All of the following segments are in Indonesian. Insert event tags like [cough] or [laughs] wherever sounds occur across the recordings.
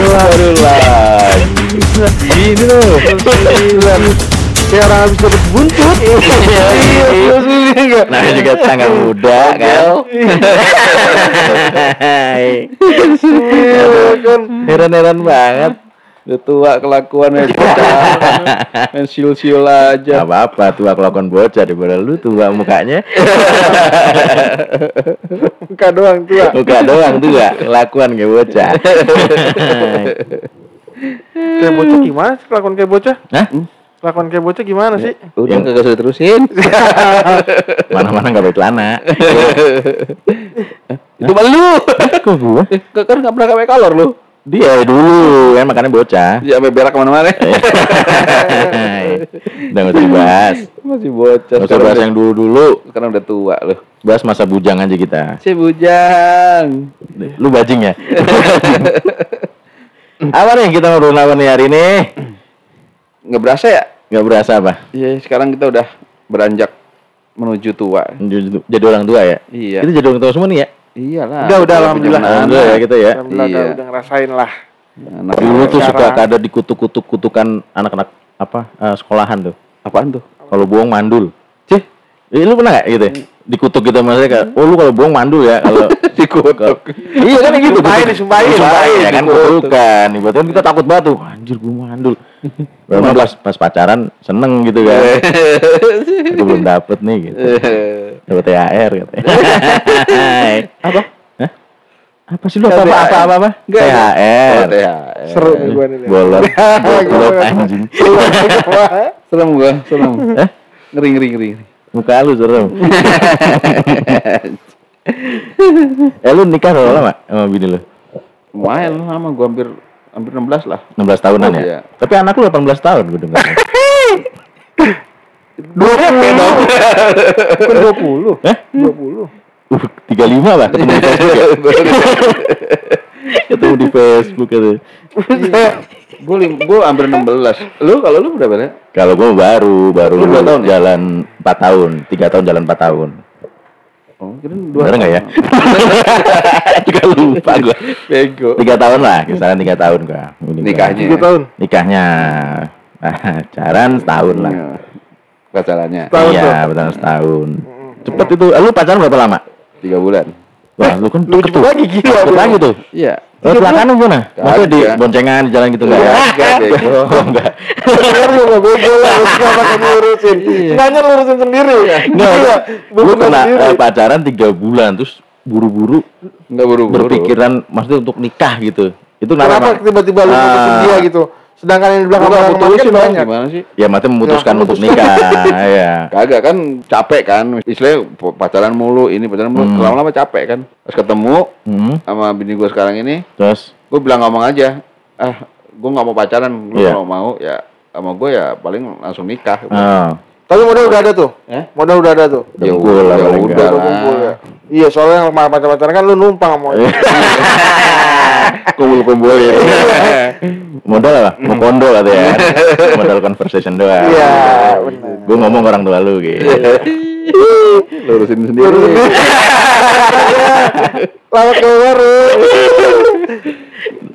Baru lagi. Gini loh. Kayak orang habis buntut. Iya. Nah juga tangga muda kan. kan. Heran-heran banget. Udah tua kelakuan ya Main siul-siul Gak aja. apa-apa tua kelakuan bocah daripada lu tua mukanya. Muka doang tua. Muka doang tua, kelakuan kayak bocah. Kayak bocah gimana sih kelakuan kayak bocah? Hah? Kelakuan kayak bocah gimana sih? Udah Yang- kagak usah terusin. [laughs] Mana-mana gak pakai celana. Itu malu lu. Kok gua? Eh, Kan nggak pernah pakai kolor lu. Dia dulu kan makannya bocah. Dia sampai berak ke mana-mana. Udah gak usah dibahas. Masih bocah. Gak usah bahas yang dulu-dulu. Sekarang udah tua lu. Bahas masa bujang aja kita. Si bujang. Lu bajing ya? apa nih kita ngobrol apa nih hari ini? Nggak berasa ya? Gak berasa apa? Iya, sekarang kita udah beranjak menuju tua. Jadi jadi orang tua ya? Iya. Kita jadi orang tua semua nih ya? Iyalah. Udah, udah, alhamdulillah. Alhamdulillah ya kita ya. Alhamdulillah Iya. udah, udah ngerasain lah. Anak Dulu tuh suka Sekarang- kada dikutuk-kutuk kutukan anak-anak apa eh, sekolahan tuh. apaan tuh? Kalau bohong mandul. Cih, eh, lu pernah gak gitu? ya? Dikutuk gitu maksudnya kayak, oh lu kalau bohong mandul ya kalau [laughs] Dikutuk. iya kan gitu. Disumpahin, kutuk. disumpahin. Disumpahin, ya kan Dikutuk. kutukan. Ibaratnya kita takut banget tuh. Anjir gue mandul. [laughs] Memang pas pas pacaran seneng gitu kan. Aku belum dapet nih gitu. [laughs] Dapat THR katanya. [laughs] Apa? Hah? Apa sih lu apa apa apa apa? apa? THR. Oh, THR. Seru nih gua nih. Bolot. [laughs] Bolot anjing. [laughs] Serem gua, serem. Ngeri, ngeri, ngeri. Muka lu serem. eh lu nikah berapa lama sama bini lu? Lumayan lama gua hampir hampir 16 lah. 16 tahunan ya? Iya. Tapi anak lu 18 tahun gue dengar. Dua puluh dong. Bukan dua puluh. Hah? Dua puluh. Uh, 35 lah ketemu di Facebook [laughs] ya? ketemu di Facebook gitu. Gue gue hampir 16. Lu kalau lu berapa ya? Kalau gue baru, baru Lu tahun ya? jalan 4 tahun, 3 tahun jalan 4 tahun. Oh, kira dua. Bener nggak ya? [laughs] Juga lupa gue. Bego. 3 tahun lah, kisaran 3 tahun gua. Nikahnya. Tiga tahun. Nikahnya. Nah, [laughs] pacaran setahun lah. Iya. Pacarannya iya, tuh. pacaran setahun. Cepet itu. Eh, Lu pacaran berapa lama? tiga bulan. Wah, lu kan Lu deket tuh. lagi gila. Deket lagi tuh. Iya. Oh, kecelakaan lu gimana? Maksudnya di boncengan di jalan gitu enggak ya? Enggak. Oh, enggak. Bener lu gak bego lah. Lu gak pakai ngurusin. Nanya lu urusin sendiri. Enggak, Iya. gue Bukan kena eh, pacaran 3 bulan terus buru-buru Enggak buru-buru. berpikiran maksudnya untuk nikah gitu. Itu Kenapa kenapa? tiba-tiba lu Ah. putusin dia gitu? Sedangkan yang di belakang Bukan putusin kan dong, banyak. gimana sih? Ya maksudnya memutuskan Ya, untuk nikah, [laughs] ya. Kagak kan capek kan. Istilahnya pacaran mulu, ini pacaran mulu. Hmm. Lama-lama capek kan. Pas ketemu Hmm, sama bini gue sekarang ini, terus gue bilang ngomong aja. Ah, gue nggak mau pacaran. Lu Iya. kalau mau ya sama gue ya paling langsung nikah. ah, Tapi modal udah ada tuh. Eh? Modal udah ada tuh. Ya lah udah, udah nggak. Udah lah. kumpul ya. Iya, soalnya yang pacaran kan lu numpang Iya. [laughs] kumpul-kumpul ya. Modal apa? Mau kondo katanya. [laughs] Modal conversation doang. Iya, benar. Gue ngomong orang tua lu gitu. Lurusin sendiri. Lawat ke baru.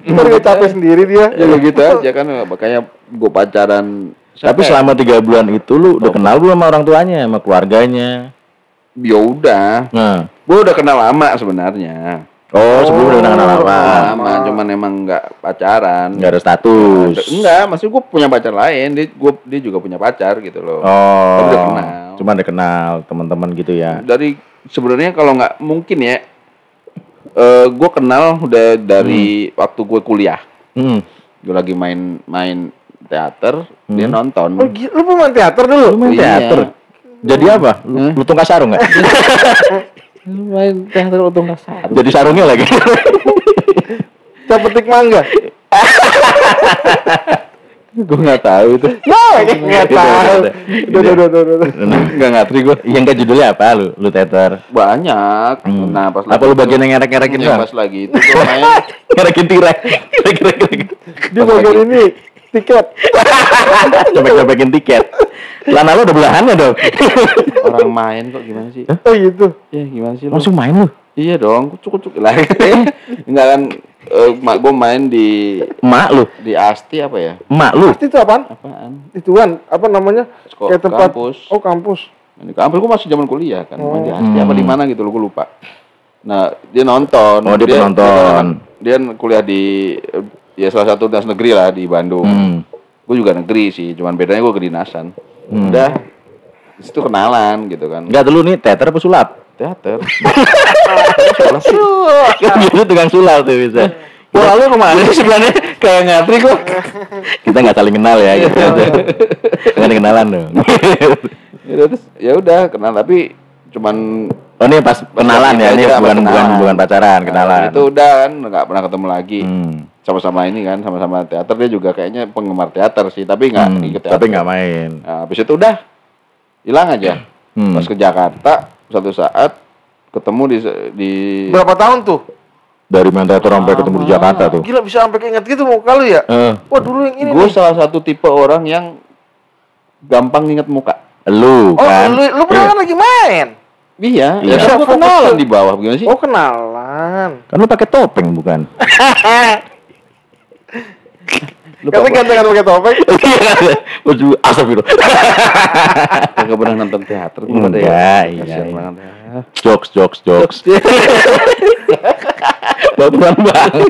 Ntar gue capek sendiri dia. ya lu gitu aja kan makanya gue pacaran. Tapi selama tiga bulan itu lu udah kenal belum sama orang tuanya, sama keluarganya? ya udah, Nah, gue udah kenal lama sebenarnya. oh sebelum udah kenal apa? lama, cuman emang nggak pacaran. Nggak ada status. Enggak, maksud gue punya pacar lain, dia gua, dia juga punya pacar gitu loh. Oh, Tapi udah kenal. cuma udah kenal teman-teman gitu ya. Dari sebenarnya kalau nggak mungkin ya, eh gue kenal udah dari waktu gue kuliah. Hmm. Gue lagi main main teater, dia Hmm. nonton. Oh, gila, lu pemain teater dulu? Lu main Iya. teater. Jadi apa? Lu, Hah? lu tungkas sarung nggak? main teater untung kasar. Jadi sarungnya lagi. Cap petik mangga? gue nggak tahu itu. No, nggak tahu. udah, udah, udah. Nggak ngatri gue. Yang enggak judulnya apa lu? Lu teater. Banyak. Hmm. Nah pas apa lu bagian yang ngerek-ngerekin yang doang? pas lagi itu gue main [laughs] Ngerekin tirai. Ngerek-ngerek. Dia bagian ini tiket. [laughs] Cobek-cobekin tiket. Lana lu udah belahannya dong. orang main kok gimana sih? Oh gitu. Ya gimana sih lu? Langsung main lu. Iya dong, kucuk kucuk lah. [laughs] Enggak kan eh, mak gue main di Emak lu, di Asti apa ya? emak lu. Pasti itu apaan? Apaan? Ituan, apa namanya? Sekolah- Kayak tempat kampus. Oh, kampus. Di kampus gue masih zaman kuliah kan, main di Asti Hmm. apa di mana gitu lo gue lupa. Nah dia nonton. Oh, dia penonton. Dia, dia kuliah di eh, ya salah satu dinas negeri lah di Bandung. Hmm. Gue juga negeri sih, cuman bedanya gue kedinasan. Hmm. Udah, di situ kenalan gitu kan. Enggak dulu nih teater apa sulap? Teater. [laughs] Kan dulu tukang sulap tuh bisa. Wah lu ke mana sih sebenarnya kayak ngantri kok. Kita nggak saling kenal ya gitu. Nggak ada kenalan dong. Ya ya udah kenal tapi cuman Oh ini pas kenalan ya, ini Aja, bukan pacaran, Nah, kenalan. itu udah kan nggak pernah ketemu lagi. Hmm. Sama-sama ini kan, sama-sama teater dia juga kayaknya penggemar teater sih, tapi nggak Hmm, ikut teater. Tapi nggak main. Nah, habis itu udah hilang aja. Hmm. Pas ke Jakarta satu saat ketemu di di Berapa tahun tuh? Dari main teater sampai ketemu di Jakarta tuh. Gila bisa sampai keinget gitu muka lu ya? Eh, Wah dulu yang ini gue salah satu tipe orang yang gampang inget muka. lu Oh, kan. lu, lu pernah kan lagi main? Iya, Iya. ya gue kenalan di bawah gimana sih? Oh kenalan. Kan lu pakai topeng bukan? Lu Karena apa? gantengan pakai topeng. [laughs] Waduh, astagfirullah. [laughs] Kagak pernah nonton teater gua pada ya. Enggak, iya, Kasian iya. banget ya. Jokes, jokes, jokes. [laughs] Baperan banget.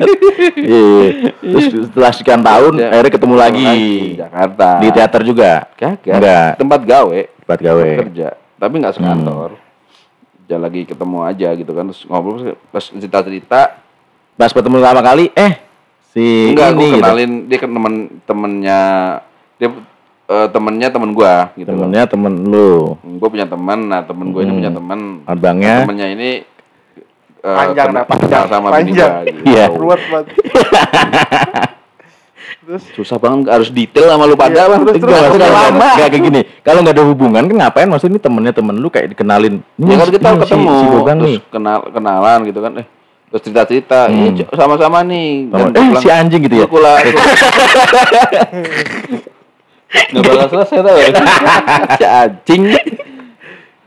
Iya. Terus setelah sekian tahun, Ya. akhirnya ketemu lagi. di Jakarta. Di teater juga. Kagak. Enggak. Tempat gawe, Buat gawe. kerja. Tapi nggak sekantor. Ya lagi ketemu aja gitu kan terus ngobrol pas cerita-cerita Pas ketemu pertama kali, eh si enggak gue ini gitu. kenalin dia kan temen temennya dia eh, temennya temen gua gitu loh. Temennya temen lu. gue punya teman nah temen gue ini Hmm. punya teman Abangnya. temennya ini eh, Panjang dah, panjang. sama bini Panjang. gua gitu. Iya. Ruwet banget. [laughs] susah banget harus detail sama lu pada Iya, bang terus, terus, terus, lama. kayak gini. Kalau nggak ada hubungan kan ngapain? Maksudnya ini temennya temen lu kayak dikenalin. Ini ya kan kita ini si- ketemu si Gobang terus nih. kenal kenalan gitu kan eh terus cerita cerita Hmm. Cok, sama-sama nih Sama- eh si anjing gitu ya. "Gua kula [laughs] nggak bakal selesai tau ya [laughs] si anjing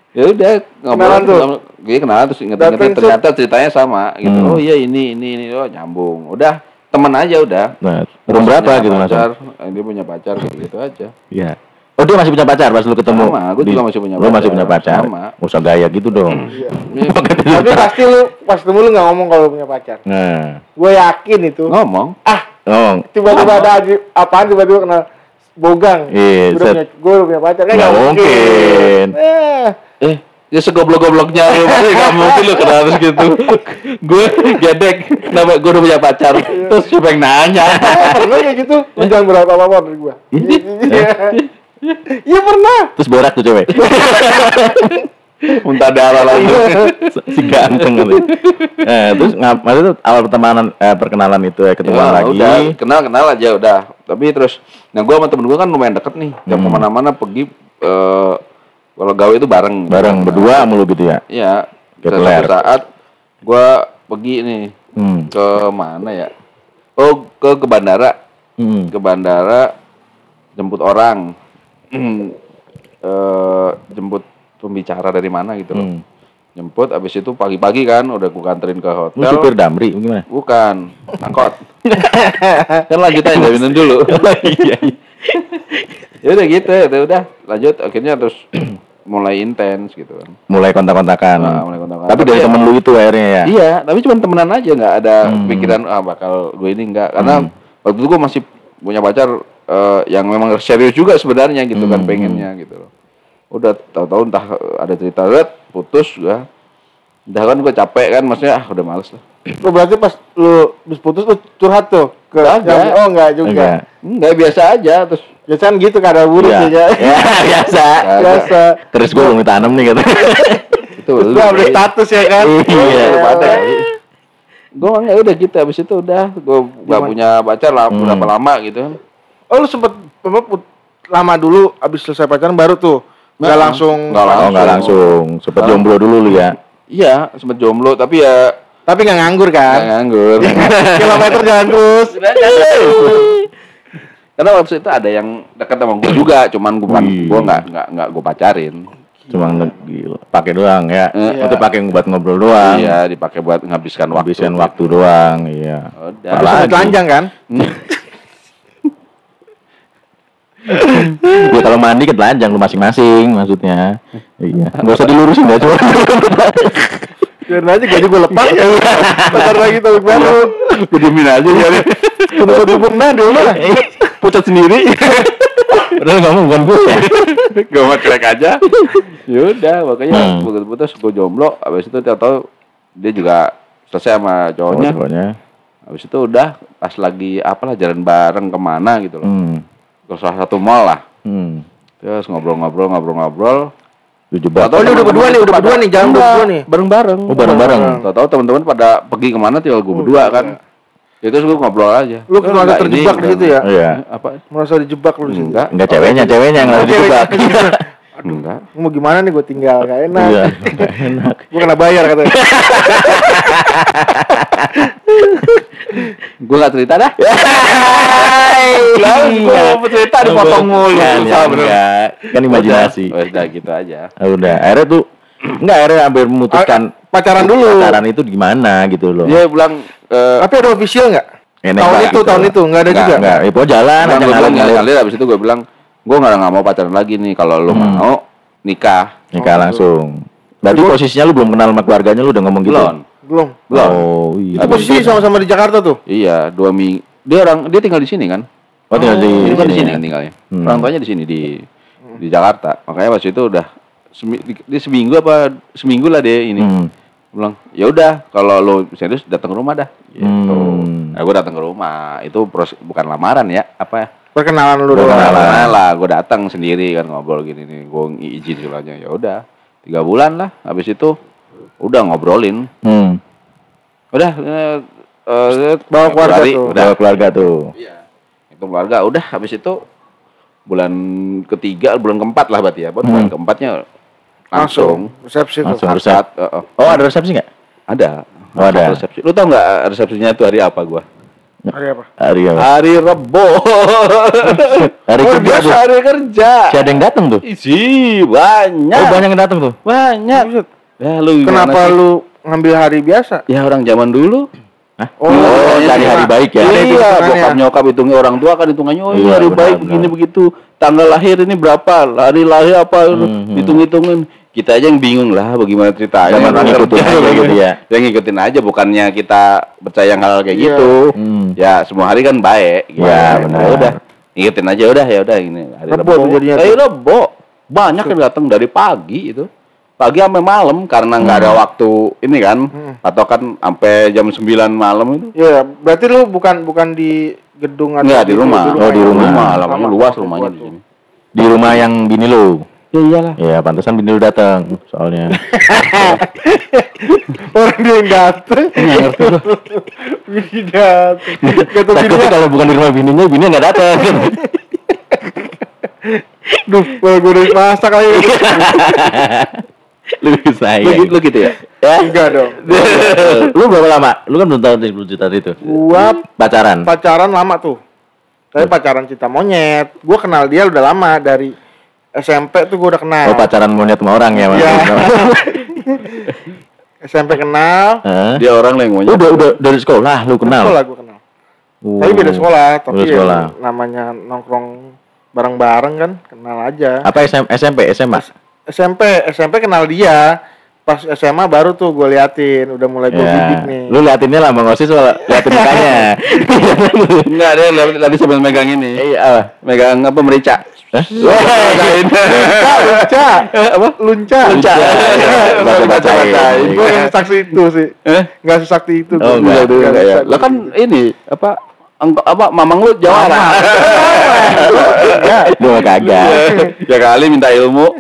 ya udah ngobrol Kenalan tuh. ngobrol- Iya kenalan terus inget-inget ternyata ceritanya sama gitu Hmm. oh iya ini ini ini oh nyambung udah temen aja udah Nah, umur berapa gitu pacar, langsung? eh, dia punya pacar gitu, gitu aja Iya. Oh dia masih punya pacar pas lu ketemu? Sama, gua juga masih punya Lu masih pacar. punya pacar? Sama. Usah gaya gitu dong. Iya. [laughs] Iya. Tapi pasti lu pas ketemu lu nggak ngomong kalau lu punya pacar. Nah, Gue yakin itu. ngomong Ah, oh, tiba-tiba ada aja- apaan tiba-tiba kenal bogang. Iya, gue udah punya pacar kan Nggak nggak mungkin. Eh, eh dia segoblok-gobloknya lu pasti nggak [laughs] mungkin lu kenal terus gitu gue gedek kenapa gue udah punya pacar terus siapa yang nanya [laughs] eh, pernah kayak gitu. Lu jangan berapa apa dari gue. Iya. Iya pernah. terus berak tuh cewek. [laughs] muntah darah lagi si ganteng gitu. Nah, terus ngap, tuh awal pertemanan eh, perkenalan itu ya ketemuan Ya, lagi. udah kenal kenal aja udah tapi terus nah gue sama temen gue kan lumayan deket nih Hmm. ke mana-mana pergi eh kalau gawe itu bareng Bareng berdua mulu gitu ya. Iya. Suatu saat gua pergi nih Hmm. ke mana ya? Oh, ke ke bandara. Hmm. Ke bandara jemput orang. [clears throat] eh jemput pembicara dari mana gitu loh. Hmm. Jemput abis itu pagi-pagi kan udah gua kanterin ke Lu hotel. supir damri gimana? Bukan, angkot. [laughs] kan lanjut aja jaminan dulu. [laughs] Iya. iya. [laughs] ya udah gitu, ya udah lanjut akhirnya terus [clears throat] mulai intens gitu kan. Mulai kontak-kontakan. Nah, mulai kontak-kontakan. Tapi dari Tapi temen ya- lu itu akhirnya ya. Iya, tapi cuma temenan aja nggak ada Hmm. pikiran ah bakal gue ini enggak karena Hmm. waktu itu gue masih punya pacar eh, yang memang serius juga sebenarnya gitu kan Hmm. pengennya gitu loh. Udah tahu-tahu entah ada cerita red putus gua. Udah kan gue capek kan maksudnya ah udah males lah. Lu [clears throat] berarti pas lu habis putus lu curhat tuh ke yang- Oh enggak juga. Enggak. Enggak biasa aja terus Biasanya kan gitu kada buruk Iya. [laughs] ya. Ya, biasa. Biasa. Terus gue belum ditanam nih kata. itu Terus gua update status ya kan. Iya. Gue enggak udah gitu habis itu udah gue Gimana? punya pacar lah Hmm. berapa lama gitu. Oh lu sempet lama dulu abis selesai pacaran baru tuh. Enggak Nggak, langsung. nggak Oh nggak langsung. Sempet jomblo dulu lu ya. Iya, sempet jomblo tapi ya Tapi nggak nganggur nggak kan? nganggur. [laughs] Kilometer jalan terus. Karena waktu itu ada yang dekat sama gue juga, cuman gue bukan Wih. gue nggak nggak nggak gue pacarin. Cuma pakai doang ya. Iya. Itu pakai buat ngobrol doang. Iya, dipakai buat menghabiskan waktu. Habisin waktu doang, iya. Udah. Tapi sampai Apalagi? telanjang kan? [laughs] Ya kalau mandi ke telanjang lu masing-masing maksudnya. Iya. Enggak usah dilurusin ya, coba. Biarin aja gaji gue lepas ya. Bentar lagi tahun baru. Gue diemin aja ya. Nah dulu lah. Pucat sendiri. [laughs] Padahal kamu bukan gue. Gue mau cuek aja. Ya udah, makanya Hmm. begitu putus gue jomblo. Habis itu tahu dia juga selesai sama cowoknya. Pokoknya. Habis itu udah pas lagi apalah jalan bareng ke mana gitu loh. Hmm. Ke salah satu mall lah. Hmm. Terus ngobrol-ngobrol ngobrol-ngobrol. Lu jebak. Oh, ini udah berdua nih, udah berdua nih, Enggak, berdua nih. Bareng-bareng. Oh, bareng-bareng. Tahu-tahu teman-teman pada pergi ke mana tinggal gue berdua kan. Ya terus gue ngobrol aja. Lu merasa terjebak ini, di situ ya? Iya. Apa? Merasa dijebak lu di situ. Enggak. Enggak ceweknya, ceweknya yang dijebak. [laughs] Enggak. Mau gimana nih gue tinggal gak enak. Iya, [laughs] enggak enak. Gue kena bayar katanya. [laughs] Gue gak cerita dah. Lah, gue mau cerita dipotong mulu. Kan, Susah ya, bener. enggak. Kan imajinasi. Udah, udah gitu aja. Ah, Udah, akhirnya tuh enggak akhirnya hampir memutuskan Pacaran dulu. pacaran itu gimana gitu loh. Dia bilang eh Tapi ada official nggak? Enak tahun itu, gitu. tahun itu nggak ada Nggak, juga. Enggak, itu jalan Nah, aja gue ngalir bilang ngalir. ngalir abis itu gue bilang gue nggak nggak mau pacaran lagi nih kalau lu Hmm. mau nikah Nikah langsung. Berarti Gua- posisinya lu belum kenal sama keluarganya lu udah ngomong gitu. belum Belum. belum Oh, iya. Itu posisi sama-sama di Jakarta tuh. iya dua minggu dia orang dia tinggal di sini kan Oh, tinggal di dia kan di sini ya? kan tinggalnya Hmm. orang tuanya di sini di di Jakarta makanya waktu itu udah semi- di- dia seminggu apa seminggu lah dia ini Hmm. Bilang ya udah kalau lo serius datang ke rumah dah gitu Hmm. nah gue datang ke rumah itu proses bukan lamaran ya apa Perkenalan lu. Perkenalan. Kenalan lah, gue datang sendiri kan ngobrol gini nih, gue izin sekolahnya ya udah tiga bulan lah, habis itu udah ngobrolin, Hmm. udah eh, eh, Bawa keluarga Februari, tuh. udah Bawa keluarga tuh. Iya. itu keluarga, udah habis itu bulan ketiga, bulan keempat lah berarti ya, bulan Hmm. keempatnya Langsung. langsung, Resepsi tuh. Langsung. akad, eh, eh, Oh, ada resepsi nggak? ada, Oh, ada. resepsi. Lu tau nggak resepsinya itu hari apa gua? Hari apa? Hari apa? Hari Rebo. [laughs] Hari Oh, kerja tuh. hari kerja. Si ada yang datang tuh. Isi banyak. Oh, banyak yang datang tuh. Banyak. Ya lu Kenapa sih? lu ngambil hari biasa? Ya orang zaman dulu. Hah? Oh, Oh, iya, cari iya. hari baik ya. Iya, hitungannya. bokap nyokap hitungnya orang tua kan hitungannya oh Iya, iya, hari benar, baik benar. begini begitu. Tanggal lahir ini berapa? Hari lahir apa? Hmm, Hitung-hitungin. Kita aja yang bingung lah bagaimana ceritanya. Orang ngikutin [laughs] aja gitu ya. Yang ngikutin aja bukannya kita percaya hal kayak Iya. gitu. Hmm. Ya semua hari kan baik. gitu. Iya, benar. Ya udah. Ngikutin aja udah ya udah ini hari jadinya Hari tuh. Rebo. Banyak yang datang dari pagi itu. Pagi sampai malam karena nggak ada waktu ini kan. Hmm. Atau kan sampai jam 9 malam itu. Iya, berarti lu bukan bukan di gedung atau Enggak di rumah. Oh, di rumah. Sama. luas rumahnya di sini. Di rumah yang bini lu. Ya iyalah. Ya, pantesan bini lu datang soalnya. [laughs] Orang dia yang dateng. Nggak ngerti gua. Bini dateng. Kata Takutnya bininya, kalau bukan di rumah bininya, bininya nggak datang. [laughs] duh, kalau gue udah masak lagi. lu saya. Lu, gitu- lu gitu ya? Ya. Enggak dong. [laughs] lu berapa lama? Lu kan belum tahu belum cerita itu. Gua Pacaran. pacaran lama tuh. Tapi pacaran cinta monyet. Gua kenal dia udah lama dari SMP tuh gua udah kenal. Oh, pacaran monyet sama orang ya, Mas. Iya. [laughs] SMP kenal. Hah? Dia orang yang maunya. Udah, udah dari sekolah lu kenal. Sekolah gua kenal. Oh. Tapi beda sekolah, tapi Beda ya sekolah. namanya nongkrong bareng-bareng kan, kenal aja. Apa SM, SMP, SMA? SMP, SMP kenal dia. Pas SMA baru tuh gue liatin, udah mulai gue bidik nih. Lu liatinnya lah Bang Osis soal liatin mukanya. [laughs] Enggak, dia lagi- lagi sambil megang ini. Iya, apa? Megang apa merica. [laughs] Lunca, Apa? lunca, Lunca. [laughs] Baca-bacain. Gue yang saksi itu sih, Eh? nggak sesakti itu. Oh, enggak, Lah kan ini apa? Engkau apa mamang lu jawara. Lu mah kagak. ya kali minta ilmu.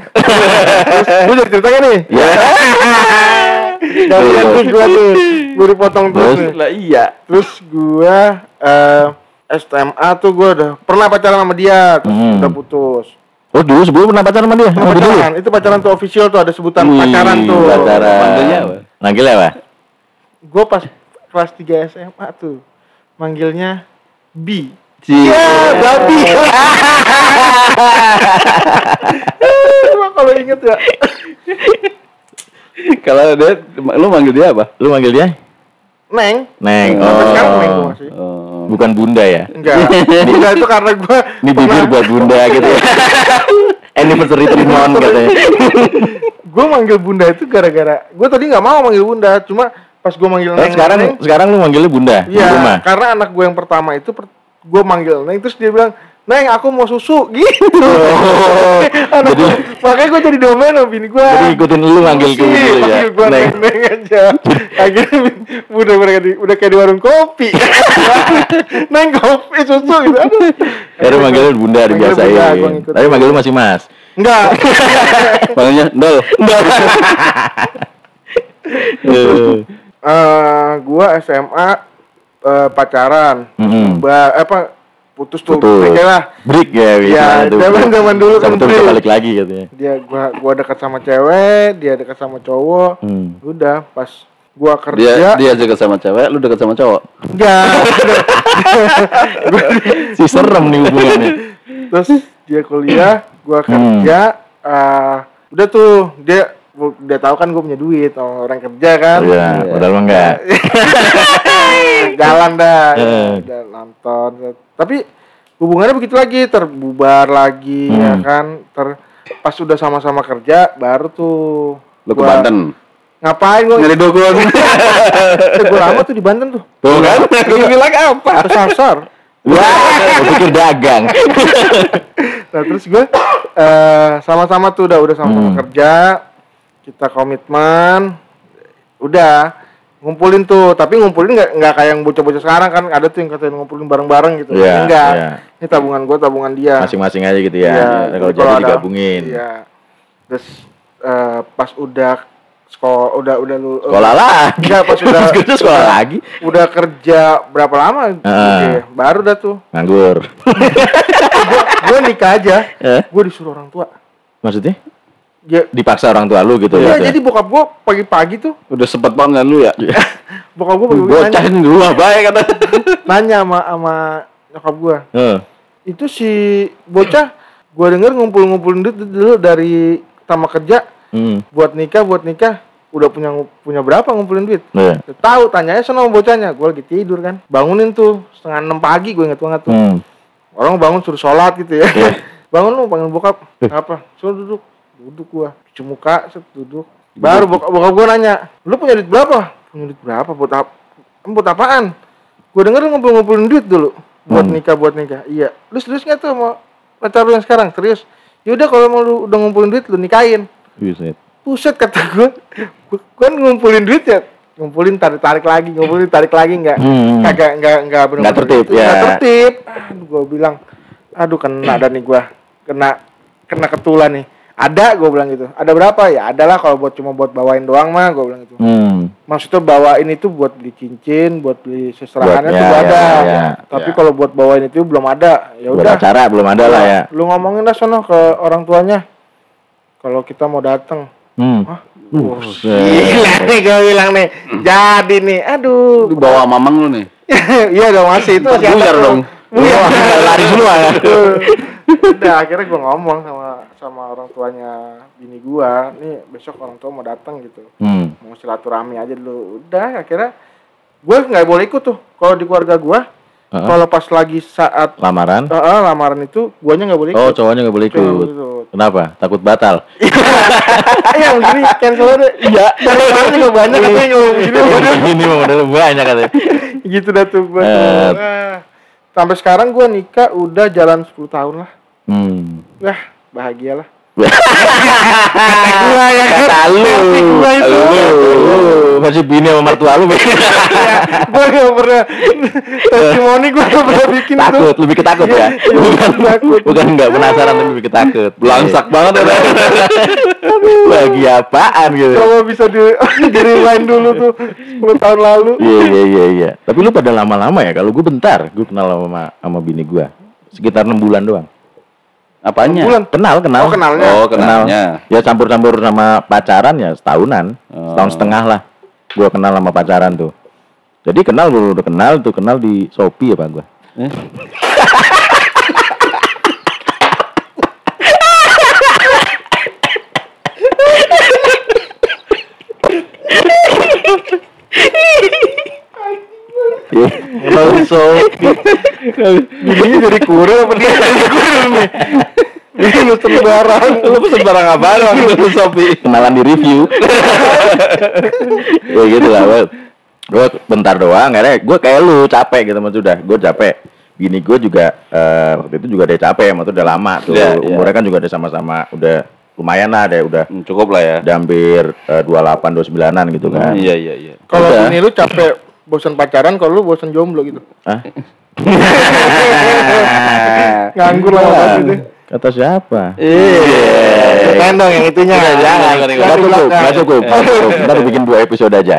Lu jadi ceritanya nih. Ya. Dari Iya. terus gue tuh, gue dipotong terus. Lah iya. Terus gue eh SMA tuh gue udah pernah pacaran sama dia, terus Hmm. udah putus. Oh, dulu sebelum pernah pacaran sama dia? Sama dia dulu? pacaran, itu pacaran tuh official tuh ada sebutan Wih, pacaran tuh. Pacaran. Manggilnya apa? Manggilnya apa? Gue pas kelas 3 SMA tuh manggilnya B. Iya, babi. [laughs] Cuma kalau inget ya. Kalau dia lu manggil dia apa? Lu manggil dia? Neng. Neng. Sampai sekarang Neng Oh. gua masih. Oh. Bukan bunda ya? Enggak. [laughs] Enggak itu karena gua Ini bibir buat bunda gitu ya. [laughs] Anniversary Trimon katanya. gue manggil bunda itu gara-gara gue tadi nggak mau manggil bunda cuma pas gue manggil Oh, neng sekarang neng, sekarang lu manggilnya bunda iya karena anak gue yang pertama itu gue manggil neng terus dia bilang neng aku mau susu [laughs] gitu Oh, [laughs] anak jadi- gua- makanya gue jadi domain sama bini gue Jadi ikutin lu manggil ke gitu ya. manggil gue neng. Neng. neng aja [laughs] akhirnya udah udah kayak di, udah kayak di warung kopi neng kopi susu gitu aduh Baru manggilnya bunda Manggil bunda. Tapi manggil lu masih mas. enggak Panggilnya Dol. Eh, Eh, gua SMA eh, pacaran Mm-mm. ba apa putus tuh Putus. Oke lah break ya Iya, zaman-zaman dulu kan tuh balik lagi katanya. dia gua gua dekat sama cewek dia dekat sama cowok Hmm. udah pas gua Dia kerja dia dekat sama cewek, lu dekat sama cowok. enggak [laughs] Si serem nih hubungannya. terus dia kuliah gua Hmm. kerja eh, udah tuh dia udah tahu kan gua punya duit oh, orang kerja kan Iya, padahal mah enggak. [laughs] jalan dah Eh. udah nonton tapi hubungannya begitu lagi terbubar lagi ya Hmm. kan ter pas udah sama-sama kerja baru tuh Lu ke Banten. ngapain gua Nyari dukun. [laughs] eh, gua lama tuh di Banten tuh Tuh kan? Gua bilang apa? kesasar Wah, gua pikir dagang. [laughs] nah terus gue eh sama-sama tuh udah udah sama-sama Hmm. kerja kita komitmen udah ngumpulin tuh tapi ngumpulin nggak nggak kayak yang bocah-bocah sekarang kan ada tuh yang katanya ngumpulin bareng-bareng gitu Ini enggak iya. ini tabungan gue tabungan dia Masing-masing aja gitu ya. Nah, kalau jadi jadi digabungin. iya terus eh, pas udah sekolah udah udah lu Sekolah lagi. [laughs] Enggak, [laughs] pas udah gua sekolah lagi. udah kerja berapa lama Ah. Oke, baru dah tuh Nganggur. [laughs] gue nikah aja Eh? gue disuruh orang tua Maksudnya? Ya Dipaksa orang tua lu gitu Iya, ya. jadi bokap gue pagi-pagi tuh, Udah sempet banget lu ya. [laughs] bokap gue pagi-pagi nanya, Bocahin gua baik kata. [laughs] nanya sama sama nyokap gue. Heeh. Itu si bocah, gue denger ngumpul-ngumpulin duit dulu dari sama kerja Hmm. buat nikah, buat nikah. Udah punya punya berapa ngumpulin duit? Iya. Tahu, tanyanya sama bocahnya. Gue lagi tidur kan, bangunin tuh setengah enam pagi gue inget banget tuh. Hmm. Orang bangun suruh sholat gitu ya. Iya. [laughs] bangun lu panggil bokap. Apa? Suruh duduk. Duduk gua. Cuci muka, set duduk. Baru bokap, bokap gua nanya, "Lu punya duit berapa?" Punya duit berapa? Buat apa? Buat apaan? Gua denger lu ngumpul-ngumpulin duit dulu buat Hmm. nikah, buat nikah. Iya. Lu serius nggak tuh mau pacar lu yang sekarang? Serius. Yaudah kalau mau lu udah ngumpulin duit lu nikahin. Buset. Buset kata gua. Gua gua kan ngumpulin duit ya ngumpulin tarik tarik lagi ngumpulin tarik lagi nggak Hmm. kagak nggak nggak benar Nggak tertib, ya. nggak tertib aduh gua bilang aduh kena ada nih gua kena kena ketulan nih ada gua bilang gitu ada berapa ya adalah kalau buat cuma buat bawain doang mah gua bilang gitu Hmm. maksudnya bawain itu buat beli cincin buat beli seserahannya Buat- tuh ya, gua ada ya, ya, tapi ya. kalau buat bawain itu belum ada ya udah acara belum ada lah ya. lu ngomongin lah sono ke orang tuanya kalau kita mau datang Hmm. Hah? Buset. Gila nih gue bilang nih Jadi nih Aduh Lu bawa mamang lu nih. [laughs] Iya dong masih itu masih Buyar ada dong. Buyar. Lari semua ya. [laughs] Udah akhirnya gue ngomong sama sama orang tuanya bini gua nih besok orang tua mau datang gitu Hmm. mau silaturahmi aja dulu udah akhirnya gue nggak boleh ikut tuh kalau di keluarga gua Heeh. kalau pas lagi saat Lamaran. eh, eh, lamaran itu guanya nggak boleh Oh, ikut cowoknya nggak boleh Cowoknya ikut. nggak boleh ikut. Kenapa? Takut batal. yang gini cancel deh iya dari kemarin juga banyak katanya yang ngomong gini Ini mah modal banyak katanya. gitu dah tuh gua tuh. Eh. Ah. sampai sekarang gua nikah udah jalan 10 tahun lah Hmm. Wah, bahagia lah. Gua yang kata lu. gua itu. Lu masih bini sama mertua lu. gue gak pernah testimoni gue gak pernah bikin takut, lebih ketakut ya. Iya, Bukan takut. bukan nggak penasaran tapi lebih ketakut. Belangsak banget ya. Lagi apaan gitu. Kalau bisa di di rewind dulu tuh 10 tahun lalu. Iya iya iya iya. Tapi lu pada lama-lama ya. Kalau gue bentar, gue kenal sama sama bini gue. Sekitar enam bulan doang. Apanya? Bulan. Kenal, kenal. Oh, kenalnya. Oh, kenalnya. Kenal. Ya campur-campur sama pacaran ya setahunan. Oh. Setahun setengah lah. Gua kenal sama pacaran tuh. Jadi kenal gua udah kenal tuh kenal di Shopee ya, Pak gua. Eh. Iya. Kalau Shopee. [laughs] Ini jadi kurang apa dia? Kurang [laughs] nih. Ini mesen barang. Lu pesen barang apaan waktu itu Sopi? kenalan di review [laughs] ya gitu lah gue gue bentar doang akhirnya gue kayak lu capek gitu maksud udah gue capek gini gue juga eh, waktu itu juga udah capek maksud udah lama tuh Iya, iya. umurnya kan juga udah sama-sama udah lumayan lah deh udah Hmm, Cukup lah ya. udah hampir eh, 28 29-an gitu kan Iya iya iya. Kalau bini lu capek bosan pacaran, kalau lu bosan jomblo gitu. Hah? [laughs] Nganggur lah apa gitu. Kata siapa Iya. Kan dong yang itunya. Udah, jangan, Yang jangan, Nggak di cukup, nggak cukup. Ntar bikin dua episode aja.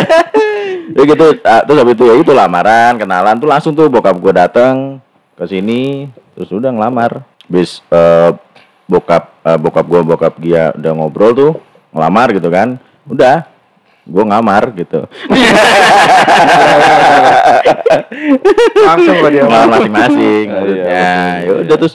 [laughs] ya gitu, ah, terus habis itu ya itu lamaran, kenalan tuh langsung tuh bokap gue dateng ke sini, terus udah ngelamar. Bis eh, bokap eh, bokap gue bokap dia udah ngobrol tuh, ngelamar gitu kan, udah gue ngamar gitu [laughs] Langsung kok dia. ngamar masing-masing Iya, maksudnya ya udah terus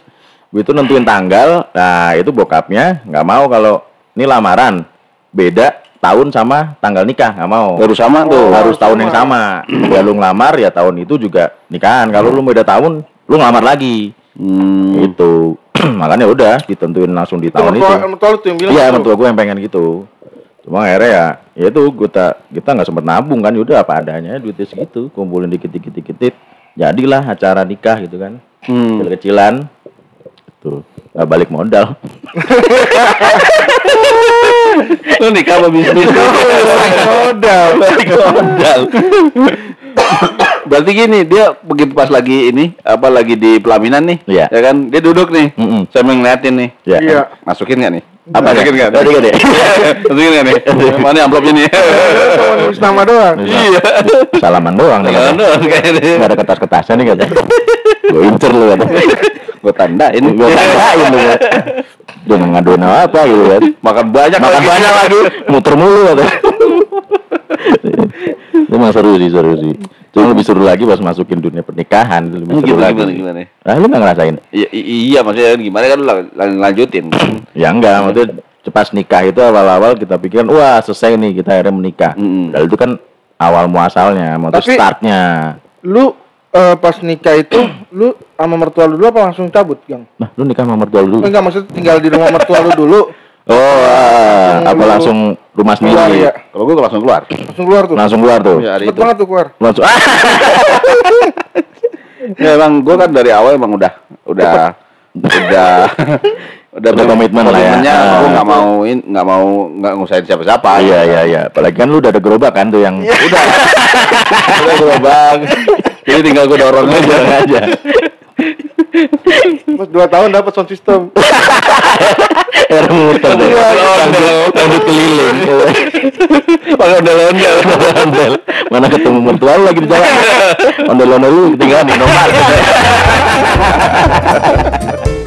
itu nentuin tanggal nah itu bokapnya nggak mau kalau ini lamaran. Beda tahun sama tanggal nikah nggak mau. Baru sama tuh. Oh, harus harus tahun sama. yang sama. ya lu ngelamar ya tahun itu juga nikahan. Kalau lu beda tahun lu ngelamar lagi. Hmm. itu [clears throat] makanya udah ditentuin langsung di Itu. tahun itu tuh iya gitu. mertua gue yang pengen gitu. Cuma akhirnya ya ya itu kita kita nggak sempat nabung kan udah apa adanya duitnya segitu. Kumpulin dikit dikit dikit dikit. Jadilah acara nikah gitu kan. Hmm. kecil kecilan tuh nggak balik modal Lu nikah apa bisnis? Modal. Balik modal. Berarti gini, dia begitu pas lagi ini, apa lagi di pelaminan nih, Iya. ya kan? Dia duduk nih, Mm-mm. sambil ngeliatin nih. ya Iya. Masukin nggak nih? Apa Masukin nggak? Tadi kan ya Masukin nggak nih? Mana amplopnya nih? Cuma nulis nama doang. Iya. salaman doang nih Jangan kata. dong kayaknya. nggak ada kertas kertasnya nih kata gue incer lu kata Gue tandain. gue tandain lu dia ngaduin apa gitu kan Makan banyak makan banyak lagi muter mulu kata emang [laughs] seru sih seru sih cuma lebih seru lagi pas masukin dunia pernikahan itu lebih seru Gimana lagi gimana gimana? nah lu nggak ngerasain Iya, i- iya maksudnya gimana kan lu lang- lanjutin. [clears throat] ya enggak maksudnya pas nikah itu awal-awal kita pikiran wah selesai nih kita akhirnya menikah Mm-mm. Padahal itu kan awal muasalnya maksudnya Tapi- startnya Lu eh, pas nikah itu [clears throat] lu sama mertua lu dulu apa langsung cabut, Gang? nah lu nikah sama mertua lu dulu enggak maksud tinggal di rumah mertua lu dulu. Oh ah, Langsung apa langsung rumah Keluar sendiri ya. Kalau gue langsung keluar. Langsung keluar tuh. langsung keluar tuh Iya, hari Cepet itu. banget tuh keluar. langsung ah [laughs] Ya emang gue kan dari awal emang udah udah [laughs] udah udah Udah komitmen lah ya. komitmennya Ah. gue nggak mau nggak mau nggak ngusahain siapa-siapa. iya iya iya apalagi kan lu udah ada gerobak kan tuh yang Udah [laughs] udah gerobak. Jadi tinggal gue dorong aja. aja Terus dua tahun dapat sound system. [laughs] air muter deh. Iya, rambut rambut keliling. Pakai ondel-ondel. ondel mana ketemu mertua lagi di jalan? [laughs] Ondel ondel lu ketinggalan di nomor [laughs]